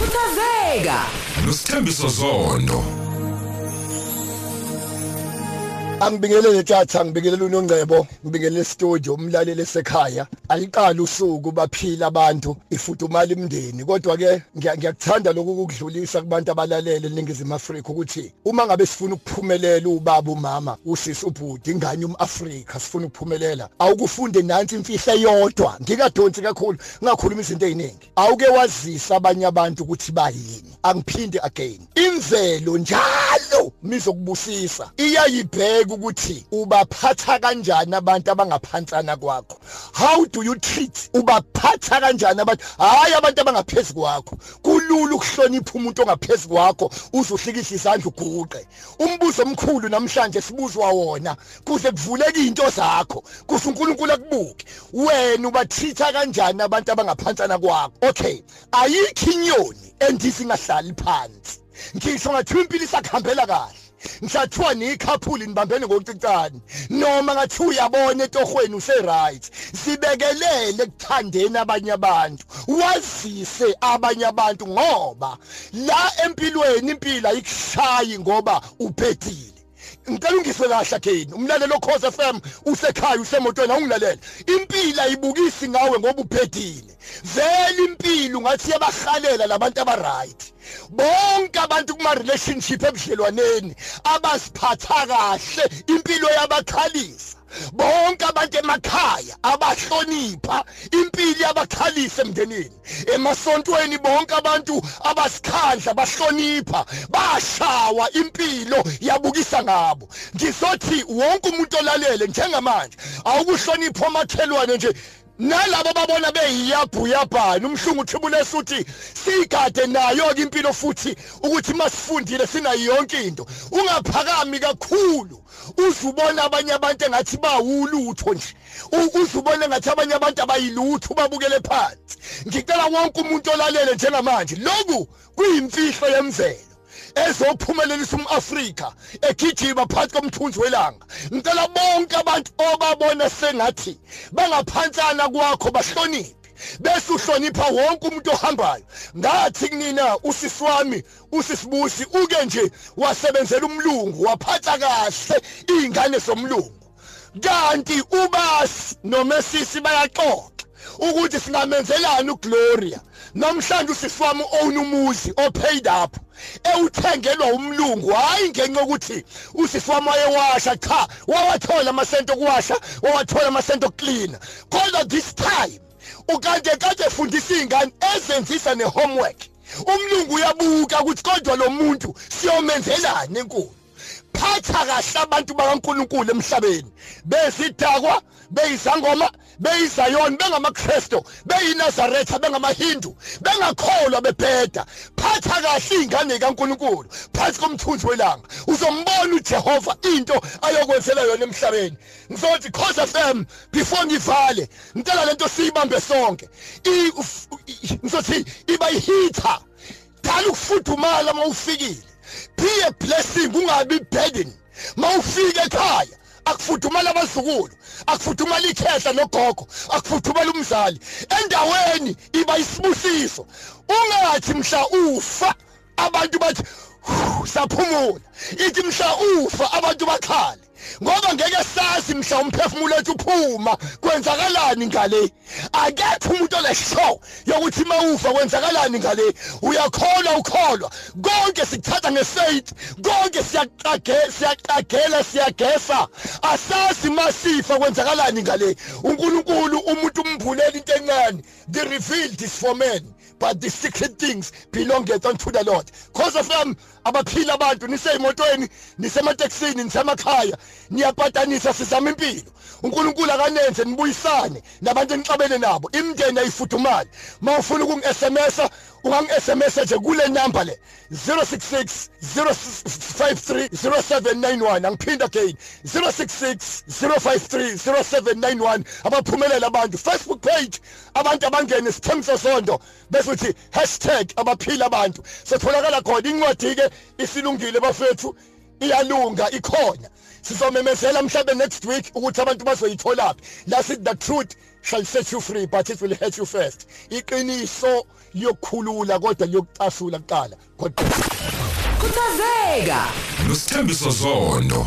khuthazeka nosithembiso zondo Angibingelele tata ngibingelele unongcebo ngibingelele studio umlaleli esekhaya. Aliqala usuku baphila abantu ifudumala imndeni kodwa ke ngiyakuthanda lokhu ukudlulisa kubantu abalalele eningizimu Afrika ukuthi uma ngabe sifuna ukuphumelela ubaba umama usisi ubhuti ingane umAfrika sifuna ukuphumelela awukufunde nansi imfihlo eyodwa. Ngikadonsi kakhulu ngakhuluma izinto eziningi awuke wazisa abanye abantu ukuthi bayini. Angiphinde again. Imvelo njalo mizokubusisa. Iyayibheka ukuthi ubaphatha kanjani abantu abangaphansana kwakho? How do you treat ubaphatha kanjani abantu? Hayi abantu abangaphezulu kwakho. Kulula ukuhlonipha umuntu ongaphezulu kwakho uzuhlikihla izandla uguqe. Umbuzo omkhulu namhlanje sibuzwa wona kuze kuvuleke into zakho kuze uNkulunkulu akubuke. Wena ubathitha kanjani abantu abangaphansana kwakho? Okay ayikho inyoni endithi ngahlali phansi. Ngisho ngathiwa impilo isakuhambela kahle. Ngisathiwa nikhaphuli nibambene ngokucicane. Noma ngathi uyabona etohweni use-right sibekelele ekuthandeni abanye abantu. Wazise abanye abantu ngoba la empilweni impilo ayikushayi ngoba uphethile. Ngicela ungizwe kahle kini umlalelo Khosi FM usekhaya usemotweni awungilalela impilo ayibukisi ngawe ngoba uphethile. Vele impilo ungathi yabahalela labantu abaright. Bonke abantu kuma relationship ebudlelwaneni abasiphatha kahle impilo yabakhalisa bonke abantu emakhaya abahlonipha impilo yabakhalisa emndenini. Emasontweni bonke abantu abasikhandla bahlonipha bashawa impilo yabukisa ngabo. Ngizothi wonke umuntu olalele njengamanje awukuhlonipha omakhelwane nje. Nalabo babona beyiyabhuyabhana umhlungu uthibulesa uthi sigade nayo ke impilo futhi ukuthi masifundile sinayo yonke into. Ungaphakami kakhulu. Uzubona abanye abantu engathi bawulutho nje. Uzubona engathi abanye abantu abayilutho babukele phansi. Ngicela wonke umuntu olalele njengamanje. Lokhu kuyimfihlo yemvelo. Ezophumelelisa umAfrika egijima phansi komthunzi welanga. Ngicela bonke abantu obabona sengathi bangaphansana kwakho bahloniphe bese uhlonipha wonke umuntu ohambayo. Ngathi kunina usisi wami usisibusi uke nje wasebenzela umlungu waphatha kahle izingane zomlungu. Kanti ubasi nomesisi bayaxoxa. Ukuthi singamenzelani uGloria. Namhlanje usisi wami own umuzi opaid up ewuthengelwa umlungu. Hayi ngenxa ukuthi usisi wami wayewasha cha wawathola amasento okuwasha wawathola amasento okucleana kodwa this time ukade kade efundisa izingane ezenzisa nehomework umlungu uyabuka ukuthi kodwa lo muntu siyomenzelani enkulu phatha kahle abantu bakaNkuluNkulu emhlabeni. Bezidakwa beyizangoma beyizayoni bengamakristo beyinazaretha bengamahindu bengakholwa bebheda phatha kahle ingane kaNkuluNkulu phansi komthunzi welanga. Uzombona uJehova into ayokwenzela yona emhlabeni. Ngizothi khosa FM before ngivale ngicela lento siyibambe sonke. Ngizothi iba yihitha. Dala ukufudumala mawufikile. Be a blessing ungabi burden. Mawufika ekhaya akufudumala abazukulu akufudumala ikhehla nogogo akufudumala umzali. Endaweni iba isibusiso. Ungathi mhla ufa abantu bathi saphumula. Ithi mhla ufa abantu bakhale ngoba ngeke sazi mhla umphefumulo wethu uphuma. Kwenzakalani ngale? Akekho umuntu oleshow yokuthi mawufa kwenzakalani ngale? Uyakholwa ukholwa. Konke sikuthatha ngefaith konke siyaqagela siyaqagela siyagesa. Asazi masifa kwenzakalani ngale? uNkulunkulu umuntu umbhulela into encane. The revealed is for men but the secret things belongeth unto the Lord. Cause of them abaphila abantu niseyimotweni nisemateksini nisemakhaya. Niyapatanisa sizama impilo. uNkulunkulu akanenze nibuyisane nabantu enixabene nabo. Imndeni ayifudumali mawufuna ukungi-SMS ungangi-SMS nje kule number le 066 053 0791 angiphinda again 066 053 0791 abaphumelela abantu Facebook page abantu abangene sithembiso sondo bese uthi #abaphila abantu. Setholakala khona incwadi ke isilungile bafethu iyalunga ikhona. Sizomemezela mhlawumbe next week ukuthi abantu bazoyitholaphi. La sithi the truth shall set you free but it will hurt you first. Iqiniso liyokukhulula kodwa liyokucasula kuqala. Kodwa khuthazeka nosithembiso zondo.